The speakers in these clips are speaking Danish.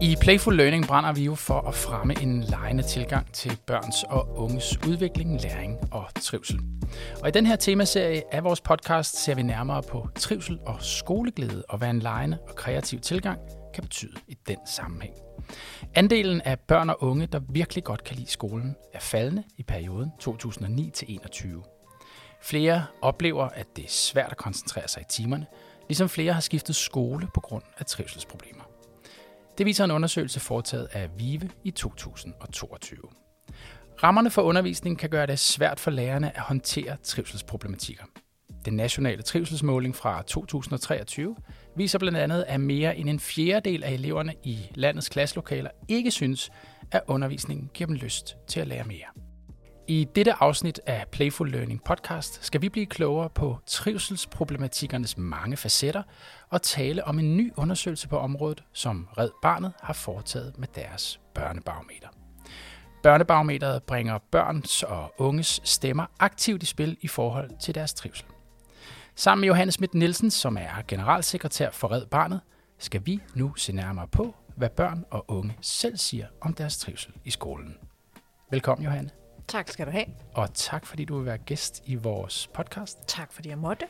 I Playful Learning brænder vi jo for at fremme en lejende tilgang til børns og unges udvikling, læring og trivsel. Og i den her temaserie af vores podcast ser vi nærmere på trivsel og skoleglæde og hvad en lejende og kreativ tilgang kan betyde i den sammenhæng. Andelen af børn og unge, der virkelig godt kan lide skolen, er faldende i perioden 2009-21. Flere oplever, at det er svært at koncentrere sig i timerne, ligesom flere har skiftet skole på grund af trivselsproblemer. Det viser en undersøgelse foretaget af VIVE i 2022. Rammerne for undervisning kan gøre det svært for lærerne at håndtere trivselsproblematikker. Den nationale trivselsmåling fra 2023 viser blandt andet, at mere end en fjerdedel af eleverne i landets klasselokaler ikke synes, at undervisningen giver dem lyst til at lære mere. I dette afsnit af Playful Learning podcast skal vi blive klogere på trivselsproblematikernes mange facetter og tale om en ny undersøgelse på området, som Red Barnet har foretaget med deres børnebarometer. Børnebarometeret bringer børns og unges stemmer aktivt i spil i forhold til deres trivsel. Sammen med Johannes Schmidt Nielsen, som er generalsekretær for Red Barnet, skal vi nu se nærmere på, hvad børn og unge selv siger om deres trivsel i skolen. Velkommen, Johanne. Tak skal du have. Og tak, fordi du vil være gæst i vores podcast. Tak, fordi jeg måtte.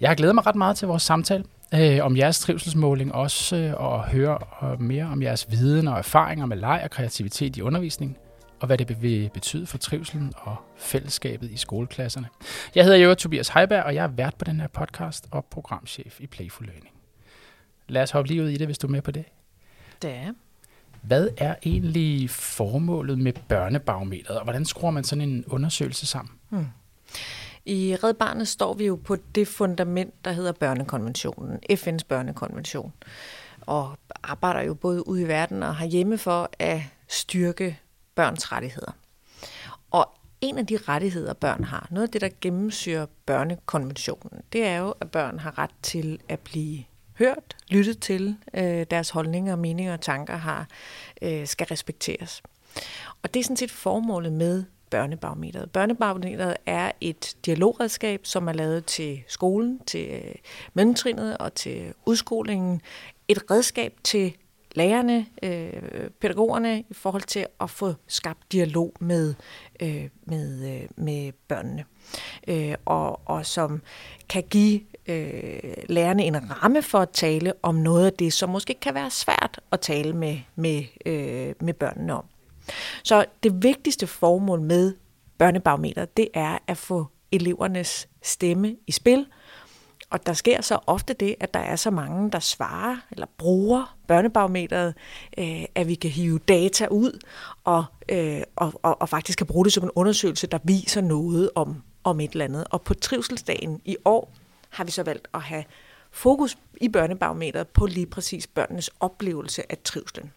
Jeg har glædet mig ret meget til vores samtale øh, om jeres trivselsmåling, også øh, og høre mere om jeres viden og erfaringer med leg og kreativitet i undervisningen, og hvad det vil betyde for trivselen og fællesskabet i skoleklasserne. Jeg hedder jo Tobias Heiberg, og jeg er vært på den her podcast og programchef i Playful Learning. Lad os hoppe lige ud i det, hvis du er med på det. Det er hvad er egentlig formålet med børnebarometeret, og hvordan skruer man sådan en undersøgelse sammen? Hmm. I Red Barnet står vi jo på det fundament, der hedder børnekonventionen, FN's børnekonvention, og arbejder jo både ude i verden og herhjemme for at styrke børns rettigheder. Og en af de rettigheder, børn har, noget af det, der gennemsyrer børnekonventionen, det er jo, at børn har ret til at blive hørt, lyttet til, øh, deres holdninger, meninger og tanker har, øh, skal respekteres. Og det er sådan set formålet med børnebarometeret. Børnebarometeret er et dialogredskab, som er lavet til skolen, til øh, mellemtrinnet og til udskolingen. Et redskab til lærerne, øh, pædagogerne i forhold til at få skabt dialog med, øh, med, øh, med børnene. Øh, og, og som kan give øh, lærerne en ramme for at tale om noget af det, som måske kan være svært at tale med, med, øh, med børnene om. Så det vigtigste formål med børnebarometeret, det er at få elevernes stemme i spil. Og der sker så ofte det, at der er så mange, der svarer eller bruger børnebarometeret, øh, at vi kan hive data ud og, øh, og, og, og faktisk kan bruge det som en undersøgelse, der viser noget om, om et eller andet. Og på trivselsdagen i år, har vi så valgt at have fokus i børnebarometeret på lige præcis børnenes oplevelse af trivslen.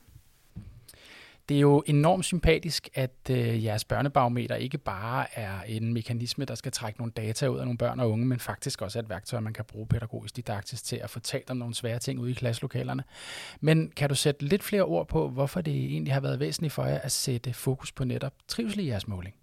Det er jo enormt sympatisk, at øh, jeres børnebarometer ikke bare er en mekanisme, der skal trække nogle data ud af nogle børn og unge, men faktisk også er et værktøj, man kan bruge pædagogisk didaktisk til at få talt om nogle svære ting ude i klasselokalerne. Men kan du sætte lidt flere ord på, hvorfor det egentlig har været væsentligt for jer at sætte fokus på netop trivsel i jeres måling?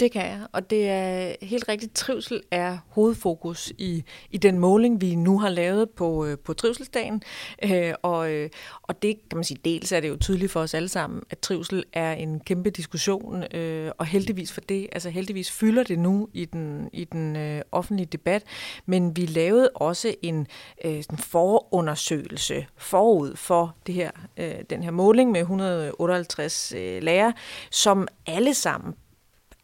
Det kan jeg, og det er helt rigtigt. Trivsel er hovedfokus i, i den måling, vi nu har lavet på, øh, på trivselsdagen. Øh, og, øh, og det kan man sige, dels er det jo tydeligt for os alle sammen, at trivsel er en kæmpe diskussion, øh, og heldigvis for det, altså heldigvis fylder det nu i den, i den øh, offentlige debat, men vi lavede også en øh, sådan forundersøgelse forud for det her, øh, den her måling med 158 øh, lærere, som alle sammen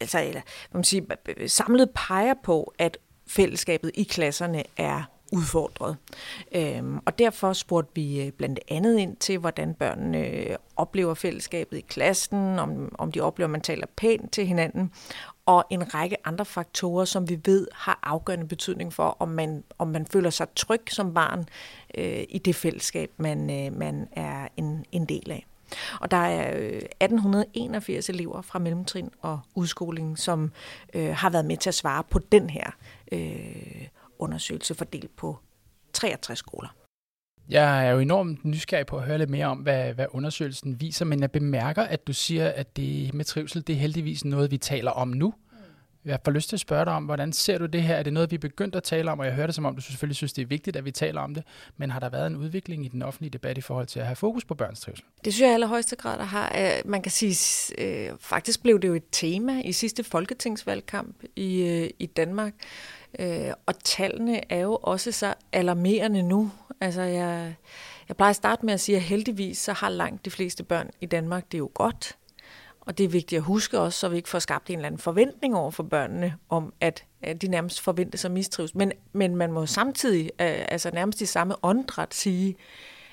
altså, eller, man sige, samlet peger på, at fællesskabet i klasserne er udfordret. Øhm, og derfor spurgte vi øh, blandt andet ind til, hvordan børnene øh, oplever fællesskabet i klassen, om, om de oplever, at man taler pænt til hinanden, og en række andre faktorer, som vi ved har afgørende betydning for, om man, om man føler sig tryg som barn øh, i det fællesskab, man, øh, man er en, en del af. Og der er øh, 1881 elever fra mellemtrin og udskoling, som øh, har været med til at svare på den her øh, undersøgelse fordelt på 63 skoler. Jeg er jo enormt nysgerrig på at høre lidt mere om, hvad, hvad undersøgelsen viser, men jeg bemærker, at du siger, at det med trivsel, det er heldigvis noget, vi taler om nu. Jeg får lyst til at spørge dig om, hvordan ser du det her? Er det noget, vi er begyndt at tale om? Og jeg hører det som om, du selvfølgelig synes, det er vigtigt, at vi taler om det. Men har der været en udvikling i den offentlige debat i forhold til at have fokus på børns trivsel? Det synes jeg i allerhøjeste grad, der har. Øh, man kan sige, øh, faktisk blev det jo et tema i sidste folketingsvalgkamp i, øh, i Danmark. Øh, og tallene er jo også så alarmerende nu. Altså, jeg, jeg plejer at starte med at sige, at heldigvis så har langt de fleste børn i Danmark det er jo godt. Og det er vigtigt at huske også, så vi ikke får skabt en eller anden forventning over for børnene, om at, at de nærmest forventes at mistrives. Men, men man må samtidig, øh, altså nærmest i samme åndedræt, sige,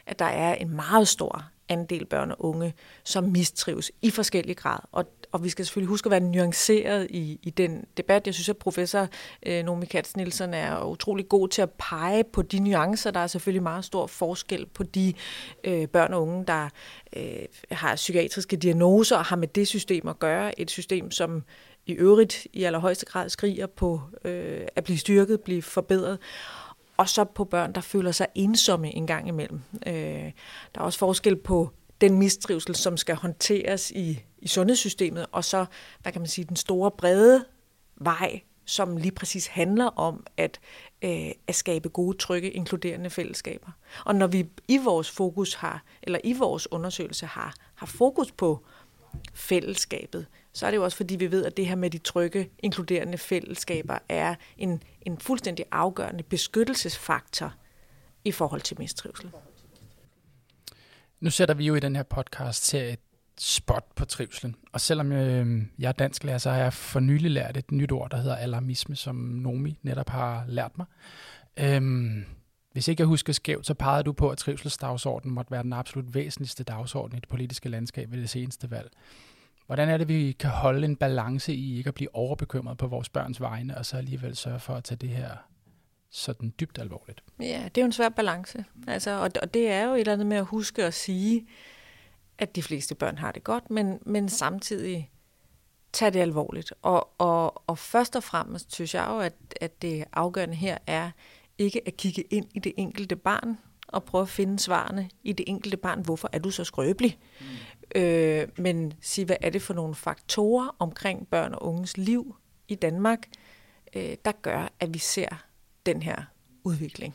at der er en meget stor andel børn og unge, som mistrives i forskellig grad. Og, og vi skal selvfølgelig huske at være nuanceret i, i den debat. Jeg synes, at professor øh, Nomi Katz Nielsen er utrolig god til at pege på de nuancer. Der er selvfølgelig meget stor forskel på de øh, børn og unge, der øh, har psykiatriske diagnoser og har med det system at gøre. Et system, som i øvrigt i allerhøjeste grad skriger på øh, at blive styrket, blive forbedret og så på børn, der føler sig ensomme en gang imellem. Øh, der er også forskel på den mistrivsel, som skal håndteres i, i sundhedssystemet, og så, hvad kan man sige, den store brede vej, som lige præcis handler om at, øh, at skabe gode, trygge, inkluderende fællesskaber. Og når vi i vores fokus har, eller i vores undersøgelse har, har fokus på fællesskabet, så er det jo også fordi, vi ved, at det her med de trygge, inkluderende fællesskaber er en, en fuldstændig afgørende beskyttelsesfaktor i forhold til mistrivsel. Nu sætter vi jo i den her podcast til et spot på trivselen. Og selvom øh, jeg er dansklærer, så har jeg for nylig lært et nyt ord, der hedder alarmisme, som Nomi netop har lært mig. Øhm, hvis ikke jeg husker skævt, så pegede du på, at trivselsdagsordenen måtte være den absolut væsentligste dagsorden i det politiske landskab ved det seneste valg. Hvordan er det, vi kan holde en balance i ikke at blive overbekymret på vores børns vegne, og så alligevel sørge for at tage det her sådan dybt alvorligt? Ja, det er jo en svær balance. Altså, og, og det er jo et eller andet med at huske at sige, at de fleste børn har det godt, men, men samtidig tage det alvorligt. Og, og, og først og fremmest synes jeg jo, at, at det afgørende her er ikke at kigge ind i det enkelte barn og prøve at finde svarene i det enkelte barn. Hvorfor er du så skrøbelig? Mm øh, men sige, hvad er det for nogle faktorer omkring børn og unges liv i Danmark, øh, der gør, at vi ser den her udvikling.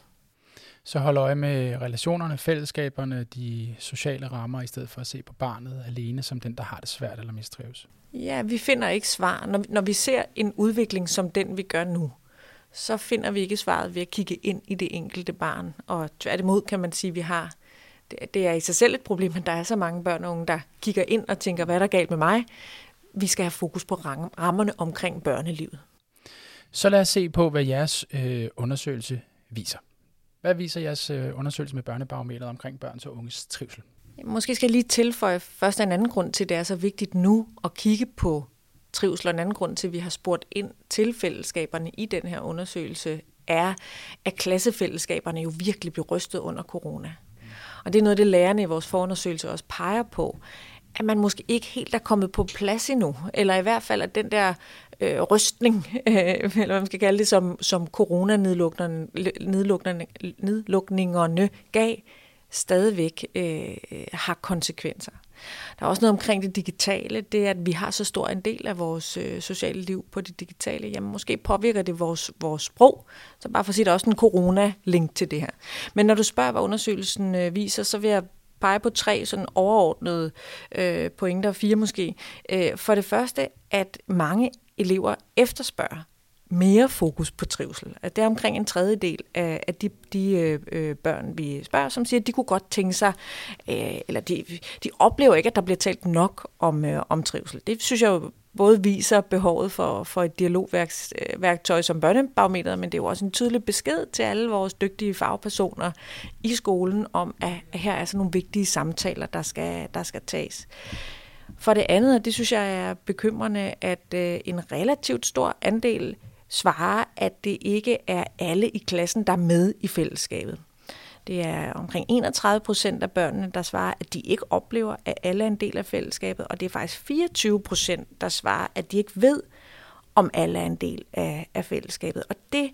Så hold øje med relationerne, fællesskaberne, de sociale rammer, i stedet for at se på barnet alene som den, der har det svært eller mistrives. Ja, vi finder ikke svar. Når, når vi ser en udvikling som den, vi gør nu, så finder vi ikke svaret ved at kigge ind i det enkelte barn. Og tværtimod kan man sige, at vi har det, det er i sig selv et problem, men der er så mange børn og unge, der kigger ind og tænker, hvad er der galt med mig? Vi skal have fokus på rammerne omkring børnelivet. Så lad os se på, hvad jeres øh, undersøgelse viser. Hvad viser jeres øh, undersøgelse med børnebarometeret omkring børns og unges trivsel? Måske skal jeg lige tilføje først en anden grund til, at det er så vigtigt nu at kigge på trivsel, og en anden grund til, at vi har spurgt ind til fællesskaberne i den her undersøgelse, er, at klassefællesskaberne jo virkelig blev rystet under corona. Og det er noget af det, lærerne i vores forundersøgelse også peger på, at man måske ikke helt er kommet på plads endnu, eller i hvert fald at den der øh, rystning, øh, eller hvad man skal kalde det, som, som coronanedlukningerne gav, stadigvæk øh, har konsekvenser. Der er også noget omkring det digitale, det er, at vi har så stor en del af vores øh, sociale liv på det digitale. Jamen, måske påvirker det vores, vores sprog, så bare for at sige, der er også en corona-link til det her. Men når du spørger, hvad undersøgelsen øh, viser, så vil jeg pege på tre sådan overordnede øh, pointer, fire måske. Øh, for det første, at mange elever efterspørger mere fokus på trivsel. At det er omkring en tredjedel af, af de, de øh, børn, vi spørger, som siger, at de kunne godt tænke sig, øh, eller de, de oplever ikke, at der bliver talt nok om, øh, om trivsel. Det synes jeg jo både viser behovet for, for et dialogværktøj som børnebarometeret, men det er jo også en tydelig besked til alle vores dygtige fagpersoner i skolen om, at her er sådan nogle vigtige samtaler, der skal, der skal tages. For det andet, og det synes jeg er bekymrende, at øh, en relativt stor andel svarer, at det ikke er alle i klassen, der er med i fællesskabet. Det er omkring 31 procent af børnene, der svarer, at de ikke oplever, at alle er en del af fællesskabet, og det er faktisk 24 procent, der svarer, at de ikke ved, om alle er en del af, af fællesskabet. Og det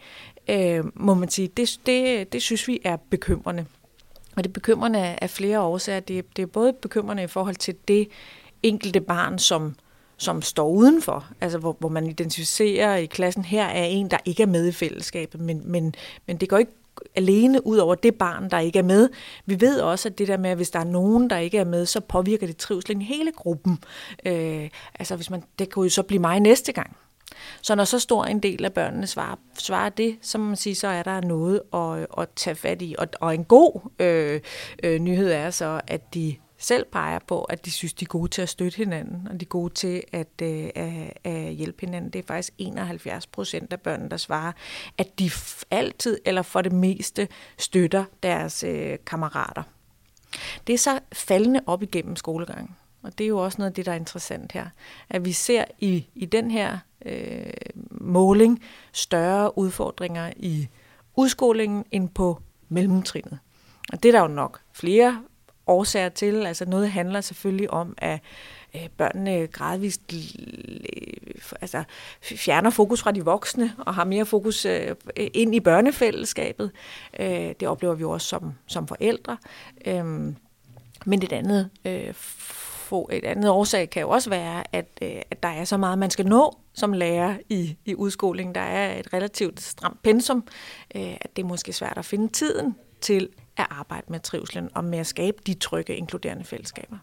øh, må man sige, det, det, det synes vi er bekymrende. Og det er bekymrende af flere årsager. Det, det er både bekymrende i forhold til det enkelte barn, som som står udenfor, altså hvor, hvor man identificerer i klassen, her er en, der ikke er med i fællesskabet, men, men, men det går ikke alene ud over det barn, der ikke er med. Vi ved også, at det der med, at hvis der er nogen, der ikke er med, så påvirker det trivselen i hele gruppen. Øh, altså hvis man, det kunne jo så blive mig næste gang. Så når så stor en del af børnene svarer, svarer det, så må man sige, så er der noget at, at tage fat i. Og, og en god øh, øh, nyhed er så, at de selv peger på, at de synes, de er gode til at støtte hinanden, og de er gode til at, øh, at, at hjælpe hinanden. Det er faktisk 71 procent af børnene, der svarer, at de altid eller for det meste støtter deres øh, kammerater. Det er så faldende op igennem skolegangen. Og det er jo også noget af det, der er interessant her. At vi ser i, i den her øh, måling større udfordringer i udskolingen end på mellemtrinnet. Og det er der jo nok flere årsager til. Altså noget handler selvfølgelig om, at øh, børnene gradvist øh, altså, fjerner fokus fra de voksne og har mere fokus øh, ind i børnefællesskabet. Det oplever vi jo også som, som forældre. Men et andet, et andet årsag kan jo også være, at, at der er så meget, man skal nå som lærer i, i udskoling. Der er et relativt stramt pensum, at det er måske svært at finde tiden til at arbejde med trivselen og med at skabe de trygge, inkluderende fællesskaber.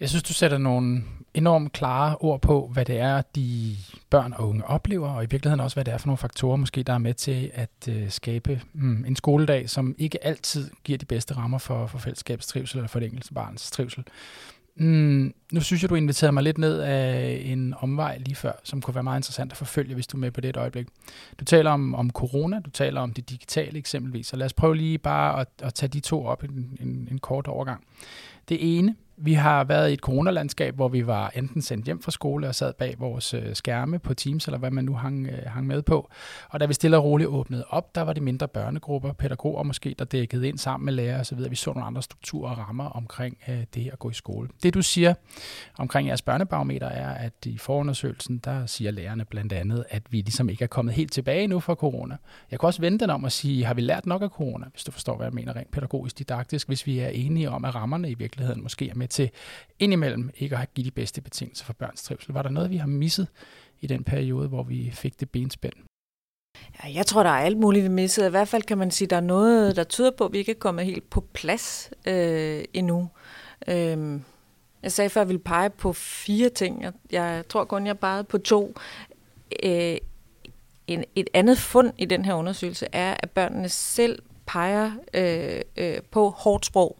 Jeg synes, du sætter nogle enormt klare ord på, hvad det er, de børn og unge oplever, og i virkeligheden også, hvad det er for nogle faktorer, måske der er med til at øh, skabe mm, en skoledag, som ikke altid giver de bedste rammer for, for fællesskabets trivsel eller for det enkelte barns trivsel. Mm, nu synes jeg, du inviterede mig lidt ned af en omvej lige før, som kunne være meget interessant at forfølge, hvis du er med på det et øjeblik. Du taler om, om corona, du taler om det digitale eksempelvis, så lad os prøve lige bare at, at tage de to op i en, en, en kort overgang. Det ene, vi har været i et coronalandskab, hvor vi var enten sendt hjem fra skole og sad bag vores øh, skærme på Teams, eller hvad man nu hang, øh, hang med på. Og da vi stille og roligt åbnede op, der var det mindre børnegrupper, pædagoger måske, der dækkede ind sammen med lærere osv. Vi så nogle andre strukturer og rammer omkring øh, det at gå i skole. Det du siger omkring jeres børnebarometer er, at i forundersøgelsen, der siger lærerne blandt andet, at vi ligesom ikke er kommet helt tilbage nu fra corona. Jeg kan også vende den om at sige, har vi lært nok af corona, hvis du forstår, hvad jeg mener rent pædagogisk didaktisk, hvis vi er enige om, at rammerne i virkeligheden måske er med til indimellem ikke at give de bedste betingelser for børns trivsel. Var der noget, vi har misset i den periode, hvor vi fik det benspænd? Ja, jeg tror, der er alt muligt, vi missede. I hvert fald kan man sige, at der er noget, der tyder på, at vi ikke er kommet helt på plads øh, endnu. Øh, jeg sagde før, at jeg ville pege på fire ting. Jeg, jeg tror kun, jeg pegede på to. Øh, en, et andet fund i den her undersøgelse er, at børnene selv peger øh, øh, på hårdt sprog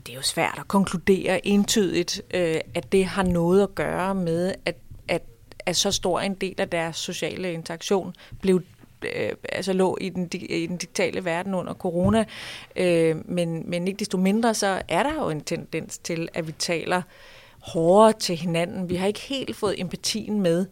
og det er jo svært at konkludere entydigt, øh, at det har noget at gøre med, at, at, at så stor en del af deres sociale interaktion blev øh, altså lå i den, i den digitale verden under corona. Øh, men, men ikke desto mindre, så er der jo en tendens til, at vi taler hårdere til hinanden. Vi har ikke helt fået empatien med,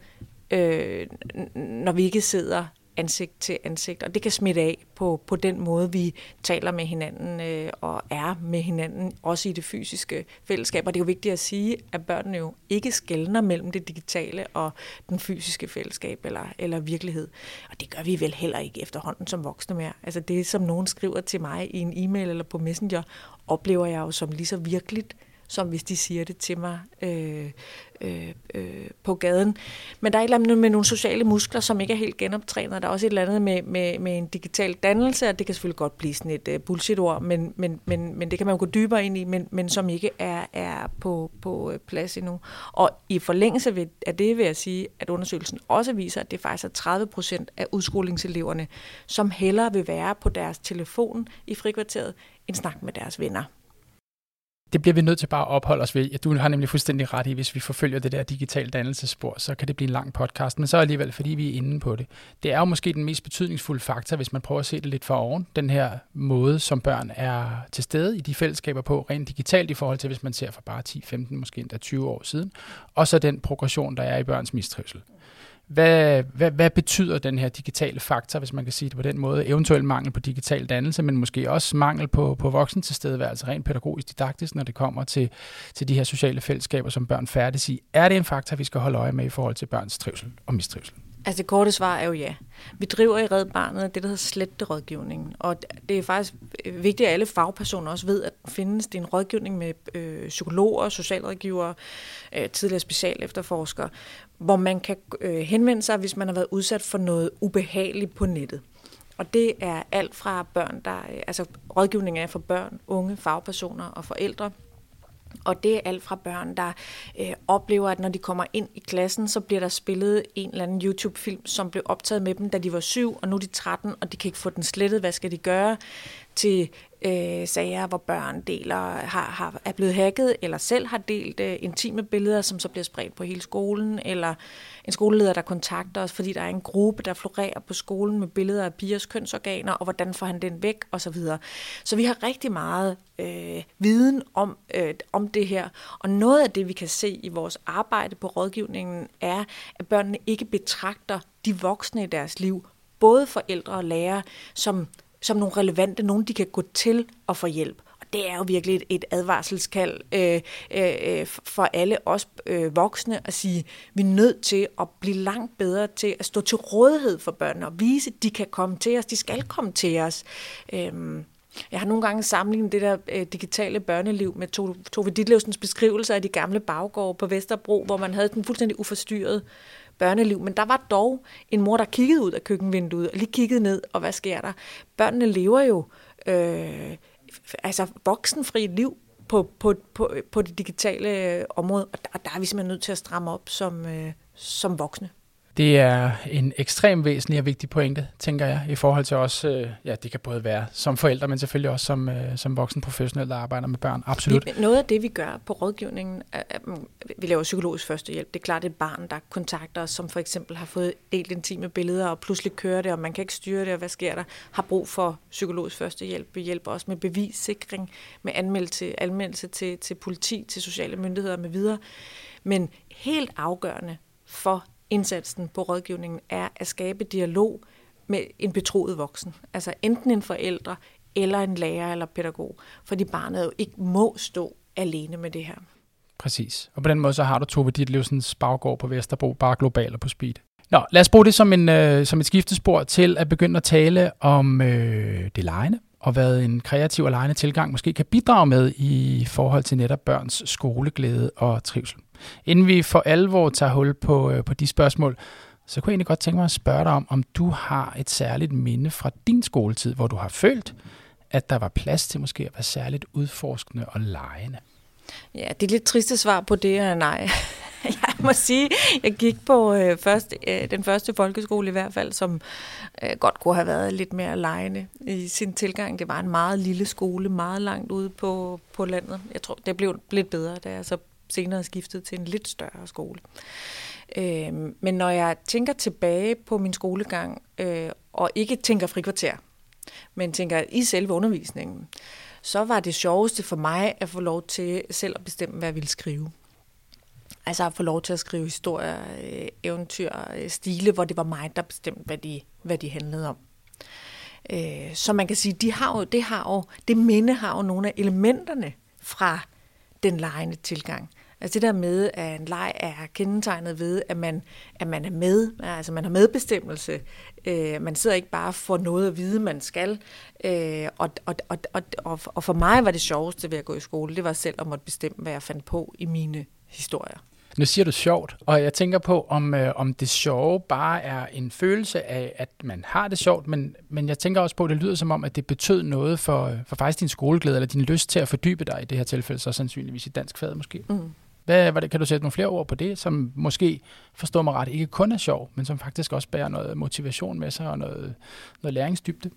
øh, når vi ikke sidder ansigt til ansigt, og det kan smitte af på, på den måde, vi taler med hinanden øh, og er med hinanden, også i det fysiske fællesskab. Og det er jo vigtigt at sige, at børnene jo ikke skældner mellem det digitale og den fysiske fællesskab eller, eller virkelighed. Og det gør vi vel heller ikke efterhånden som voksne mere. Altså det, som nogen skriver til mig i en e-mail eller på Messenger, oplever jeg jo som lige så virkeligt, som hvis de siger det til mig øh, øh, øh, på gaden. Men der er et eller andet med nogle sociale muskler, som ikke er helt genoptrænet. Der er også et eller andet med, med, med en digital dannelse, og det kan selvfølgelig godt blive sådan et uh, bullshit-ord, men, men, men, men det kan man jo gå dybere ind i, men, men som ikke er, er på, på øh, plads endnu. Og i forlængelse af det vil jeg sige, at undersøgelsen også viser, at det faktisk er 30 procent af udskolingseleverne, som hellere vil være på deres telefon i frikvarteret, end snakke med deres venner det bliver vi nødt til bare at opholde os ved. Du har nemlig fuldstændig ret i, hvis vi forfølger det der digitale dannelsespor, så kan det blive en lang podcast, men så alligevel, fordi vi er inde på det. Det er jo måske den mest betydningsfulde faktor, hvis man prøver at se det lidt for oven, den her måde, som børn er til stede i de fællesskaber på, rent digitalt i forhold til, hvis man ser for bare 10, 15, måske endda 20 år siden, og så den progression, der er i børns mistrivsel. Hvad, hvad, hvad betyder den her digitale faktor, hvis man kan sige det på den måde? Eventuelt mangel på digital dannelse, men måske også mangel på, på voksen tilstedeværelse, rent pædagogisk didaktisk, når det kommer til, til de her sociale fællesskaber, som børn færdes i. Er det en faktor, vi skal holde øje med i forhold til børns trivsel og mistrivsel? Altså det korte svar er jo ja. Vi driver i Red Barnet det, der hedder sletterådgivningen. Og det er faktisk vigtigt, at alle fagpersoner også ved, at der findes det er en rådgivning med øh, psykologer, socialrådgivere, øh, tidligere special efterforskere, hvor man kan øh, henvende sig, hvis man har været udsat for noget ubehageligt på nettet. Og det er alt fra børn, der, øh, altså rådgivning er for børn, unge, fagpersoner og forældre, og det er alt fra børn, der øh, oplever, at når de kommer ind i klassen, så bliver der spillet en eller anden YouTube-film, som blev optaget med dem, da de var syv, og nu er de 13, og de kan ikke få den slettet. Hvad skal de gøre? Til øh, sager, hvor børn deler, har, har, er blevet hacket, eller selv har delt øh, intime billeder, som så bliver spredt på hele skolen, eller en skoleleder, der kontakter os, fordi der er en gruppe, der florerer på skolen med billeder af pigers kønsorganer, og hvordan får han den væk, osv. Så, så vi har rigtig meget øh, viden om, øh, om det her, og noget af det, vi kan se i vores arbejde på rådgivningen, er, at børnene ikke betragter de voksne i deres liv, både forældre og lærere, som som nogle relevante, nogen de kan gå til og få hjælp. Og det er jo virkelig et, et advarselskald øh, øh, øh, for alle os øh, voksne at sige, vi er nødt til at blive langt bedre til at stå til rådighed for børnene og vise, at de kan komme til os, de skal komme til os. Øh, jeg har nogle gange sammenlignet det der øh, digitale børneliv med Tove Ditlevsens beskrivelser af de gamle baggårde på Vesterbro, hvor man havde den fuldstændig uforstyrret børneliv. Men der var dog en mor, der kiggede ud af køkkenvinduet og lige kiggede ned, og hvad sker der? Børnene lever jo øh, altså voksenfri liv på, på, på, på det digitale øh, område, og der, der er vi simpelthen nødt til at stramme op som, øh, som voksne. Det er en ekstremt væsentlig og vigtig pointe, tænker jeg, i forhold til os, øh, ja, det kan både være som forældre, men selvfølgelig også som, øh, som voksen professionel, der arbejder med børn. Absolut. Vi, noget af det, vi gør på rådgivningen, er, at mm, vi laver psykologisk førstehjælp. Det er klart, det er et barn, der kontakter os, som for eksempel har fået delt intime billeder, og pludselig kører det, og man kan ikke styre det, og hvad sker der? Har brug for psykologisk førstehjælp. Vi hjælper også med bevissikring, med anmeldelse, anmeldelse til, til politi, til sociale myndigheder med videre. Men helt afgørende for indsatsen på rådgivningen er at skabe dialog med en betroet voksen. Altså enten en forælder, eller en lærer eller pædagog, fordi barnet jo ikke må stå alene med det her. Præcis. Og på den måde så har du Tove Ditlevsens baggård på Vesterbro, bare global og på speed. Nå, lad os bruge det som, en, øh, som et skiftespor til at begynde at tale om øh, det lejende, og hvad en kreativ og lejende tilgang måske kan bidrage med i forhold til netop børns skoleglæde og trivsel. Inden vi for alvor tager hul på, øh, på de spørgsmål, så kunne jeg egentlig godt tænke mig at spørge dig om, om du har et særligt minde fra din skoletid, hvor du har følt, at der var plads til måske at være særligt udforskende og lejende. Ja, det er lidt triste svar på det, er nej. jeg må sige, jeg gik på øh, først, øh, den første folkeskole i hvert fald, som øh, godt kunne have været lidt mere lejende i sin tilgang. Det var en meget lille skole, meget langt ude på, på landet. Jeg tror, det blev lidt bedre, da jeg så senere skiftede til en lidt større skole. Øh, men når jeg tænker tilbage på min skolegang, øh, og ikke tænker frikvarter, men tænker i selve undervisningen, så var det sjoveste for mig at få lov til selv at bestemme, hvad jeg ville skrive. Altså at få lov til at skrive historier, øh, eventyr, øh, stile, hvor det var mig, der bestemte, hvad de, hvad de handlede om. Øh, så man kan sige, de har jo, det, har jo, det minde har jo nogle af elementerne fra den lejende tilgang. Altså det der med, at en leg er kendetegnet ved, at man, at man er med, altså man har medbestemmelse. Øh, man sidder ikke bare for noget at vide, man skal. Øh, og, og, og, og, og for mig var det sjoveste ved at gå i skole, det var selv at måtte bestemme, hvad jeg fandt på i mine historier. Nu siger du sjovt, og jeg tænker på, om, øh, om det sjove bare er en følelse af, at man har det sjovt, men, men jeg tænker også på, at det lyder som om, at det betød noget for, for faktisk din skoleglæde, eller din lyst til at fordybe dig i det her tilfælde, så sandsynligvis i dansk fag måske. Mm. Hvad, hvad, kan du sætte nogle flere ord på det, som måske, forstår mig ret, ikke kun er sjov, men som faktisk også bærer noget motivation med sig og noget, noget læringsdybde?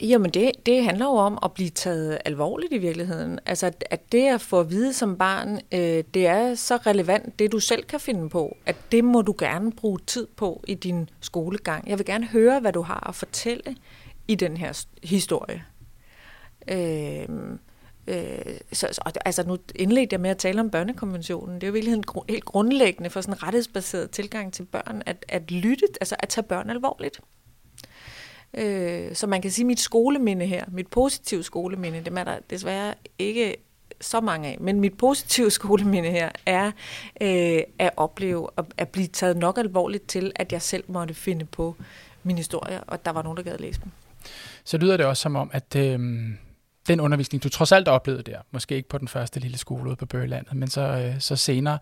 Jamen det, det handler jo om at blive taget alvorligt i virkeligheden. Altså at det at få at vide som barn, øh, det er så relevant, det du selv kan finde på, at det må du gerne bruge tid på i din skolegang. Jeg vil gerne høre, hvad du har at fortælle i den her historie. Øh, Øh, så, altså nu indledte jeg med at tale om børnekonventionen. Det er jo virkelig en helt grundlæggende for sådan en rettighedsbaseret tilgang til børn, at, at lytte, altså at tage børn alvorligt. Øh, så man kan sige, at mit skoleminde her, mit positive skoleminde, det er der desværre ikke så mange af. Men mit positive skoleminde her er øh, at opleve at, at blive taget nok alvorligt til, at jeg selv måtte finde på min historie, og der var nogen, der gad at læse dem. Så lyder det også som om, at øh, den undervisning, du trods alt oplevede der, måske ikke på den første lille skole ude på Bøgelandet, men så, øh, så senere,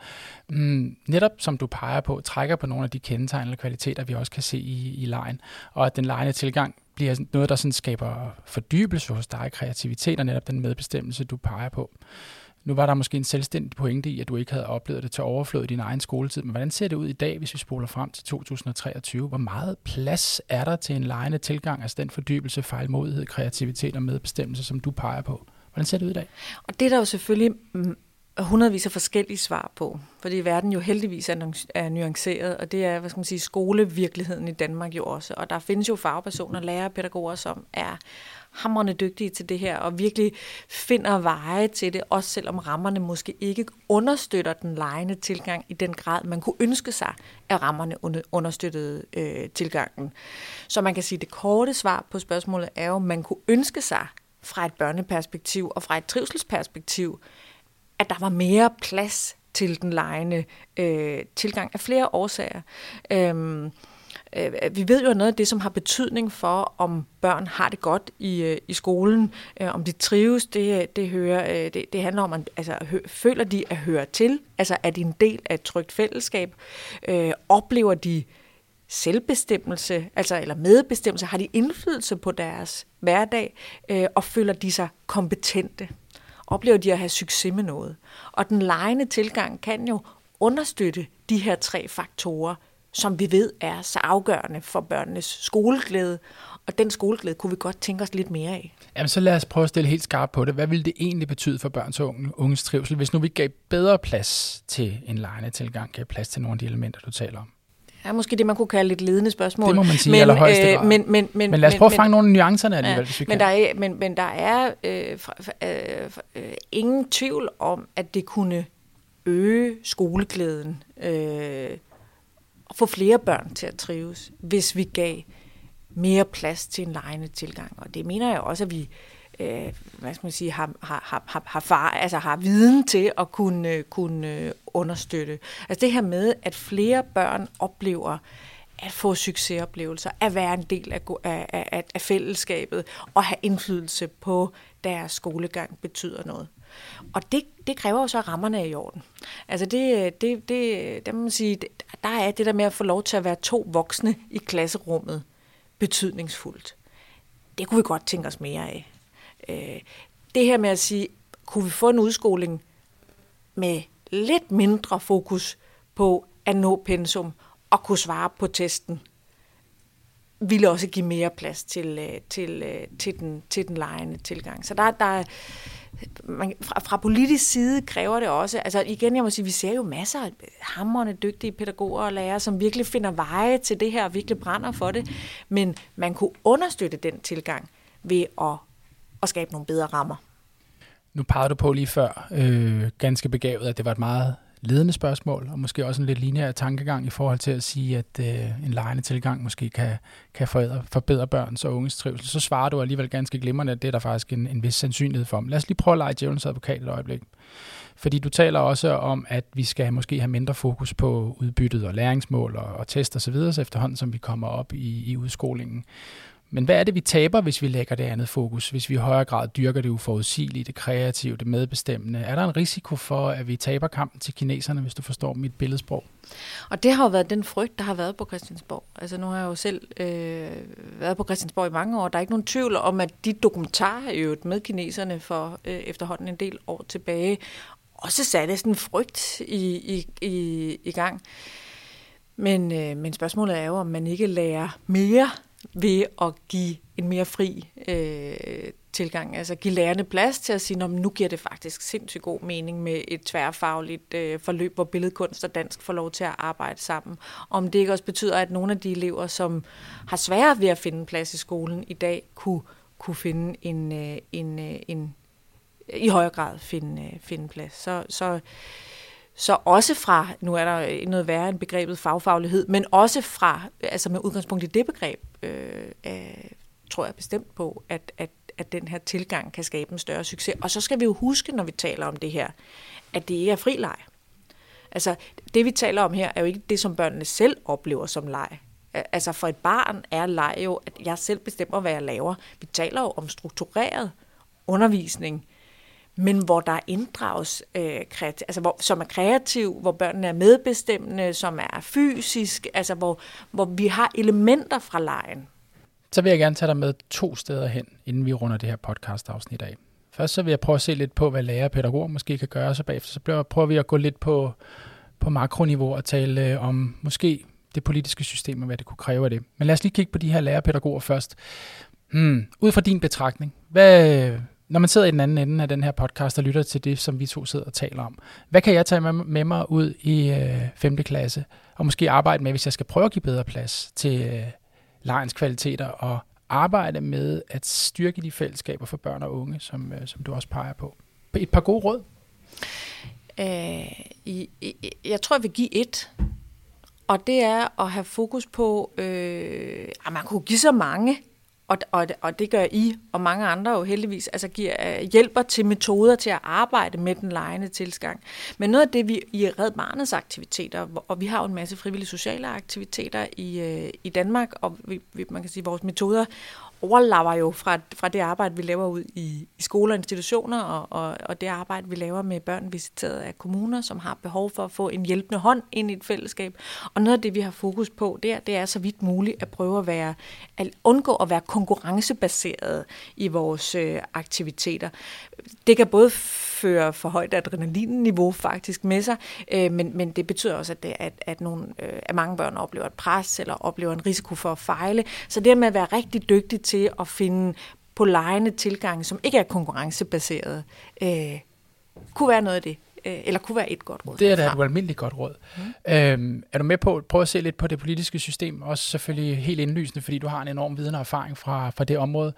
mm, netop som du peger på, trækker på nogle af de kendetegn eller kvaliteter, vi også kan se i, i lejen, og at den lejende tilgang bliver noget, der sådan skaber fordybelse hos dig, kreativitet og netop den medbestemmelse, du peger på. Nu var der måske en selvstændig pointe i, at du ikke havde oplevet det til overflod i din egen skoletid, men hvordan ser det ud i dag, hvis vi spoler frem til 2023? Hvor meget plads er der til en lejende tilgang, altså den fordybelse, fejlmodighed, kreativitet og medbestemmelse, som du peger på? Hvordan ser det ud i dag? Og det er der jo selvfølgelig mm, hundredvis af forskellige svar på, fordi verden jo heldigvis er, nuanceret, og det er, hvad skal man sige, skolevirkeligheden i Danmark jo også. Og der findes jo fagpersoner, lærere og pædagoger, som er hamrende dygtige til det her, og virkelig finder veje til det, også selvom rammerne måske ikke understøtter den lejende tilgang i den grad, man kunne ønske sig, at rammerne understøttede øh, tilgangen. Så man kan sige, at det korte svar på spørgsmålet er jo, at man kunne ønske sig fra et børneperspektiv og fra et trivselsperspektiv, at der var mere plads til den lejende øh, tilgang af flere årsager. Øh, Øh, vi ved jo noget af det, som har betydning for, om børn har det godt i, øh, i skolen, øh, om de trives, det, det, hører, det, det handler om, at, altså, hø, føler de at høre til, altså er de en del af et trygt fællesskab, øh, oplever de selvbestemmelse, altså eller medbestemmelse, har de indflydelse på deres hverdag, øh, og føler de sig kompetente? Oplever de at have succes med noget. Og den lejende tilgang kan jo understøtte de her tre faktorer, som vi ved er så afgørende for børnenes skoleglæde. Og den skoleglæde kunne vi godt tænke os lidt mere af. Jamen så lad os prøve at stille helt skarpt på det. Hvad ville det egentlig betyde for børns og unges trivsel, hvis nu vi gav bedre plads til en lejende tilgang, gav plads til nogle af de elementer, du taler om? er måske det, man kunne kalde et ledende spørgsmål. Det må man sige men, allerhøjeste øh. Men, men, men, men lad os prøve men, at fange nogle af nuancerne alligevel, ja, hvis vi men kan. Der er, men, men der er øh, øh, øh, ingen tvivl om, at det kunne øge skoleglæden øh, få flere børn til at trives, hvis vi gav mere plads til en lejende tilgang. Og det mener jeg også, at vi øh, hvad skal man sige, har, har, har, har, far, altså har viden til at kunne, øh, kunne øh, understøtte. Altså det her med, at flere børn oplever at få succesoplevelser, at være en del af, af, af, af fællesskabet og have indflydelse på deres skolegang betyder noget. Og det, det kræver jo så, at rammerne er i orden. Altså det, det, det, det må man sige, der er det der med at få lov til at være to voksne i klasserummet betydningsfuldt. Det kunne vi godt tænke os mere af. Øh, det her med at sige, kunne vi få en udskoling med lidt mindre fokus på at nå pensum og kunne svare på testen, ville også give mere plads til, øh, til, øh, til, den, til den lejende tilgang. Så der, der man, fra, fra politisk side kræver det også, altså igen, jeg må sige, vi ser jo masser af hammerne dygtige pædagoger og lærere, som virkelig finder veje til det her og virkelig brænder for det, men man kunne understøtte den tilgang ved at at skabe nogle bedre rammer. Nu pegede du på lige før, øh, ganske begavet, at det var et meget ledende spørgsmål, og måske også en lidt lineær tankegang i forhold til at sige, at øh, en lejende tilgang måske kan, kan forbedre, forbedre børns og unges trivsel. Så svarer du alligevel ganske glimrende, at det er der faktisk en, en vis sandsynlighed for. Men lad os lige prøve at lege djævelens advokat et øjeblik. Fordi du taler også om, at vi skal måske have mindre fokus på udbyttet og læringsmål og, og test osv., så, efterhånden som vi kommer op i, i udskolingen. Men hvad er det, vi taber, hvis vi lægger det andet fokus? Hvis vi i højere grad dyrker det uforudsigelige, det kreative, det medbestemmende? Er der en risiko for, at vi taber kampen til kineserne, hvis du forstår mit billedsprog? Og det har jo været den frygt, der har været på Christiansborg. Altså nu har jeg jo selv øh, været på Christiansborg i mange år. Der er ikke nogen tvivl om, at de dokumentarer jo med kineserne for øh, efterhånden en del år tilbage, også satte sådan en frygt i, i, i, i gang. Men, øh, men spørgsmålet er jo, om man ikke lærer mere ved at give en mere fri øh, tilgang. Altså give lærerne plads til at sige, at nu giver det faktisk sindssygt god mening med et tværfagligt øh, forløb, hvor billedkunst og dansk får lov til at arbejde sammen. Om det ikke også betyder, at nogle af de elever, som har svært ved at finde plads i skolen i dag, kunne, kunne finde en, øh, en, øh, en, i højere grad finde, øh, finde plads. Så, så så også fra, nu er der øh, noget værre end begrebet fagfaglighed, men også fra, øh, altså med udgangspunkt i det begreb, øh, øh, tror jeg bestemt på, at, at, at den her tilgang kan skabe en større succes. Og så skal vi jo huske, når vi taler om det her, at det ikke er fri leg. Altså, det vi taler om her, er jo ikke det, som børnene selv oplever som leg. Altså, for et barn er leg jo, at jeg selv bestemmer, hvad jeg laver. Vi taler jo om struktureret undervisning, men hvor der inddrages, øh, kreativ, altså hvor, som er kreativ, hvor børnene er medbestemmende, som er fysisk, altså hvor, hvor vi har elementer fra lejen. Så vil jeg gerne tage dig med to steder hen, inden vi runder det her podcast-afsnit af. Først så vil jeg prøve at se lidt på, hvad lærer og pædagoger måske kan gøre, og så bagefter så prøver vi at gå lidt på, på makroniveau og tale øh, om måske det politiske system og hvad det kunne kræve af det. Men lad os lige kigge på de her lærer og pædagoger først. Hmm, ud fra din betragtning, hvad, når man sidder i den anden ende af den her podcast og lytter til det, som vi to sidder og taler om, hvad kan jeg tage med, med mig ud i øh, 5. klasse, og måske arbejde med, hvis jeg skal prøve at give bedre plads til øh, lejens kvaliteter, og arbejde med at styrke de fællesskaber for børn og unge, som, øh, som du også peger på. Et par gode råd? Øh, i, jeg tror, jeg vil give et, og det er at have fokus på, øh, at man kunne give så mange, og, og, og det gør I og mange andre jo heldigvis, altså giver, øh, hjælper til metoder til at arbejde med den lejende tilgang. Men noget af det, vi i Red Barnets aktiviteter, og vi har jo en masse frivillige sociale aktiviteter i, øh, i Danmark, og vi, man kan sige, vores metoder overlapper jo fra, fra det arbejde, vi laver ud i, i skoler og institutioner, og, og, og det arbejde, vi laver med børn visiteret af kommuner, som har behov for at få en hjælpende hånd ind i et fællesskab. Og noget af det, vi har fokus på, der, det er så vidt muligt at prøve at være, at undgå at være konkurrencebaseret i vores øh, aktiviteter. Det kan både føre for højt adrenalinniveau faktisk med sig, øh, men, men det betyder også, at, det, at, at, nogle, øh, at mange børn oplever et pres eller oplever en risiko for at fejle. Så det med at være rigtig dygtig til at finde på lejende tilgang, som ikke er konkurrencebaseret, øh, kunne være noget af det øh, eller kunne være et godt råd. Det er da et almindeligt godt råd. Mm. Øhm, er du med på at prøve at se lidt på det politiske system, også selvfølgelig helt indlysende, fordi du har en enorm viden og erfaring fra, fra det område.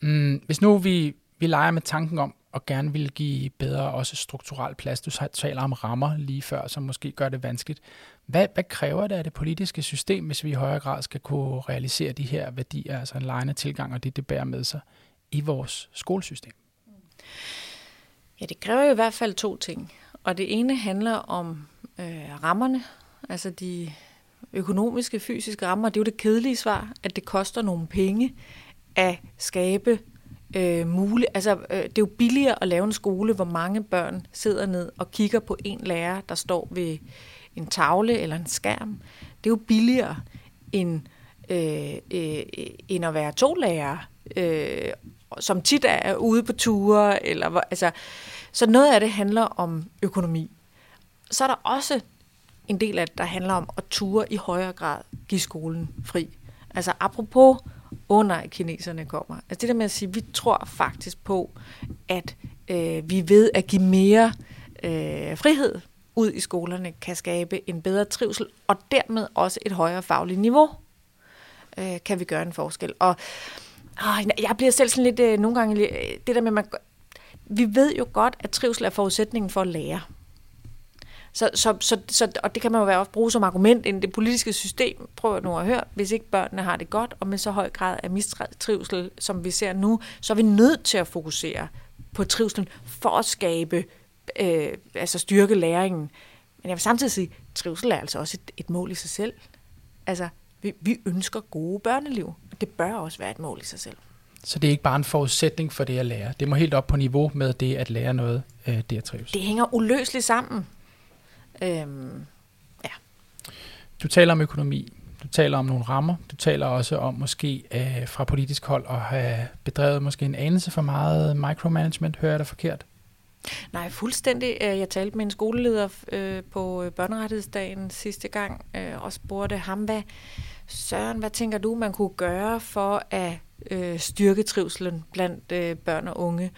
Mm, hvis nu vi, vi leger med tanken om, og gerne vil give bedre også strukturel plads. Du taler om rammer lige før, som måske gør det vanskeligt. Hvad, hvad kræver det af det politiske system, hvis vi i højere grad skal kunne realisere de her værdier, altså en lejende tilgang og det, det bærer med sig i vores skolesystem? Ja, det kræver jo i hvert fald to ting. Og det ene handler om øh, rammerne, altså de økonomiske, fysiske rammer. Det er jo det kedelige svar, at det koster nogle penge at skabe øh, muligt. Altså, øh, det er jo billigere at lave en skole, hvor mange børn sidder ned og kigger på en lærer, der står ved en tavle eller en skærm. Det er jo billigere end, øh, øh, end at være to lærere, øh, som tit er ude på ture. Eller, altså, så noget af det handler om økonomi. Så er der også en del af det, der handler om at ture i højere grad give skolen fri. Altså apropos åh oh nej, kineserne kommer. Altså det der med at sige, vi tror faktisk på, at øh, vi ved at give mere øh, frihed ud i skolerne, kan skabe en bedre trivsel, og dermed også et højere fagligt niveau, øh, kan vi gøre en forskel. Og øh, jeg bliver selv sådan lidt, øh, nogle gange, øh, det der med, man, vi ved jo godt, at trivsel er forudsætningen for at lære. Så, så, så, så, og det kan man jo også bruge som argument i det politiske system. Prøv nu at høre, hvis ikke børnene har det godt, og med så høj grad af mistrivsel, som vi ser nu, så er vi nødt til at fokusere på trivselen for at skabe, øh, altså styrke læringen. Men jeg vil samtidig sige, at trivsel er altså også et, et mål i sig selv. Altså, vi, vi ønsker gode børneliv. Det bør også være et mål i sig selv. Så det er ikke bare en forudsætning for det at lære. Det må helt op på niveau med det at lære noget, øh, det at trives. Det hænger uløseligt sammen. Øhm, ja. Du taler om økonomi, du taler om nogle rammer, du taler også om måske øh, fra politisk hold at have bedrevet måske en anelse for meget micromanagement. Hører jeg dig forkert? Nej, fuldstændig. Øh, jeg talte med en skoleleder øh, på øh, børnerettighedsdagen sidste gang øh, og spurgte ham, hvad, Søren, hvad tænker du, man kunne gøre for at øh, styrke trivselen blandt øh, børn og unge?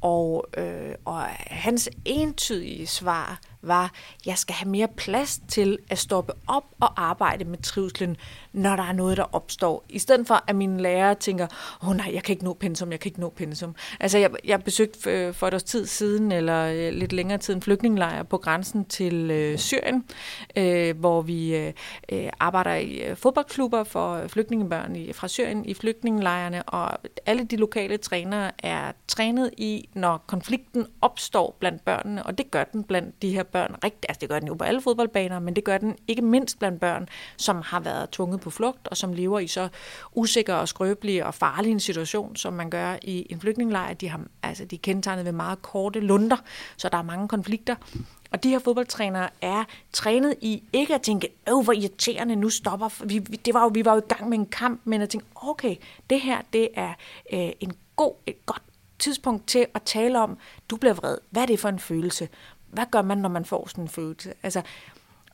Og, øh, og hans entydige svar var, jeg skal have mere plads til at stoppe op og arbejde med trivslen, når der er noget, der opstår. I stedet for, at mine lærere tænker, åh oh, nej, jeg kan ikke nå pensum, jeg kan ikke nå pensum. Altså, jeg, jeg besøgte for et års tid siden, eller øh, lidt længere tid, en flygtningelejr på grænsen til øh, Syrien, øh, hvor vi øh, øh arbejder i øh, fodboldklubber for flygtningebørn i, fra Syrien i flygtningelejrene, og alle de lokale trænere er trænet i, når konflikten opstår blandt børnene, og det gør den blandt de her børn rigtigt. Altså det gør den jo på alle fodboldbaner, men det gør den ikke mindst blandt børn, som har været tvunget på flugt, og som lever i så usikker og skrøbelig og farlig en situation, som man gør i en flygtningelejr. De, har, altså, de er kendetegnet ved meget korte lunder, så der er mange konflikter. Og de her fodboldtrænere er trænet i ikke at tænke, åh, hvor irriterende, nu stopper, vi, det var jo, vi var jo i gang med en kamp, men at tænke, okay, det her, det er øh, en god, et godt tidspunkt til at tale om, du bliver vred, hvad er det for en følelse? Hvad gør man, når man får sådan en følelse? Altså,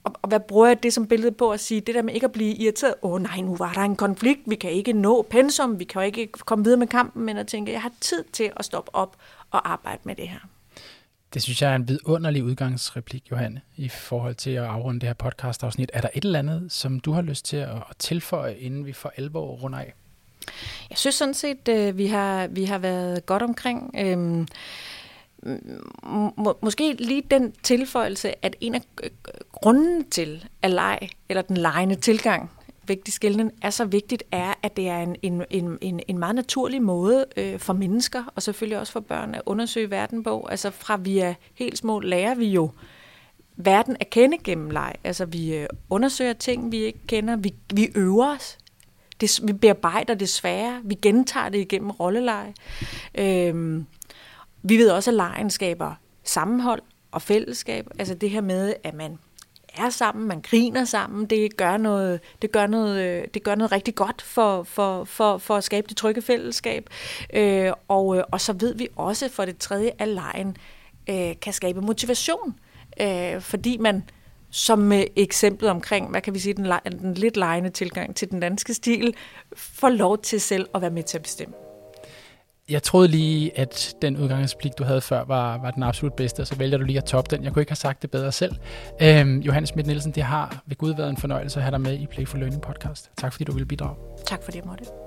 og, og hvad bruger jeg det som billede på at sige, det der med ikke at blive irriteret, åh oh, nej, nu var der en konflikt, vi kan ikke nå pensum, vi kan jo ikke komme videre med kampen, men at tænke, jeg har tid til at stoppe op og arbejde med det her. Det synes jeg er en vidunderlig udgangsreplik, Johanne, i forhold til at afrunde det her podcast-afsnit. Er der et eller andet, som du har lyst til at tilføje, inden vi for alvor runder af? Jeg synes sådan set, øh, vi har, vi har været godt omkring. Øhm, må, måske lige den tilføjelse, at en af grunden til at leg, eller den legende tilgang, vigtig skillen, er så vigtigt, er, at det er en, en, en, en meget naturlig måde øh, for mennesker, og selvfølgelig også for børn, at undersøge verden på. Altså fra vi er helt små, lærer vi jo verden at kende gennem leg. Altså vi øh, undersøger ting, vi ikke kender. Vi, vi øver os. Det, vi bearbejder det svære. Vi gentager det igennem rolleleje. Øhm, vi ved også, at lejen skaber sammenhold og fællesskab. Altså det her med, at man er sammen, man griner sammen, det gør noget, det gør noget, øh, det gør noget rigtig godt for, for, for, for at skabe det trygge fællesskab. Øh, og, øh, og så ved vi også for det tredje, at lejen øh, kan skabe motivation, øh, fordi man som med eksemplet omkring, hvad kan vi sige, den, den lidt lejende tilgang til den danske stil, får lov til selv at være med til at bestemme jeg troede lige, at den udgangsblik, du havde før, var, var den absolut bedste, og så vælger du lige at toppe den. Jeg kunne ikke have sagt det bedre selv. Øhm, Johannes Schmidt Nielsen, det har ved Gud været en fornøjelse at have dig med i Play for Learning podcast. Tak fordi du ville bidrage. Tak fordi jeg måtte.